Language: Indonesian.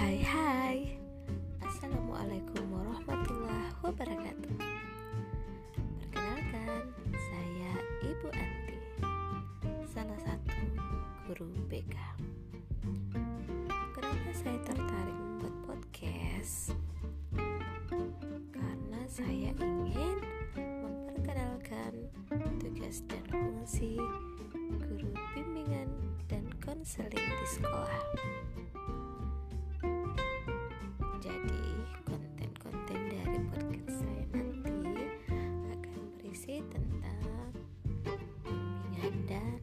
Hai hai Assalamualaikum warahmatullahi wabarakatuh Perkenalkan saya Ibu Anti Salah satu guru BK Kenapa saya tertarik membuat podcast? Karena saya ingin memperkenalkan tugas dan fungsi guru bimbingan dan konseling di sekolah. tentang bimbingan dan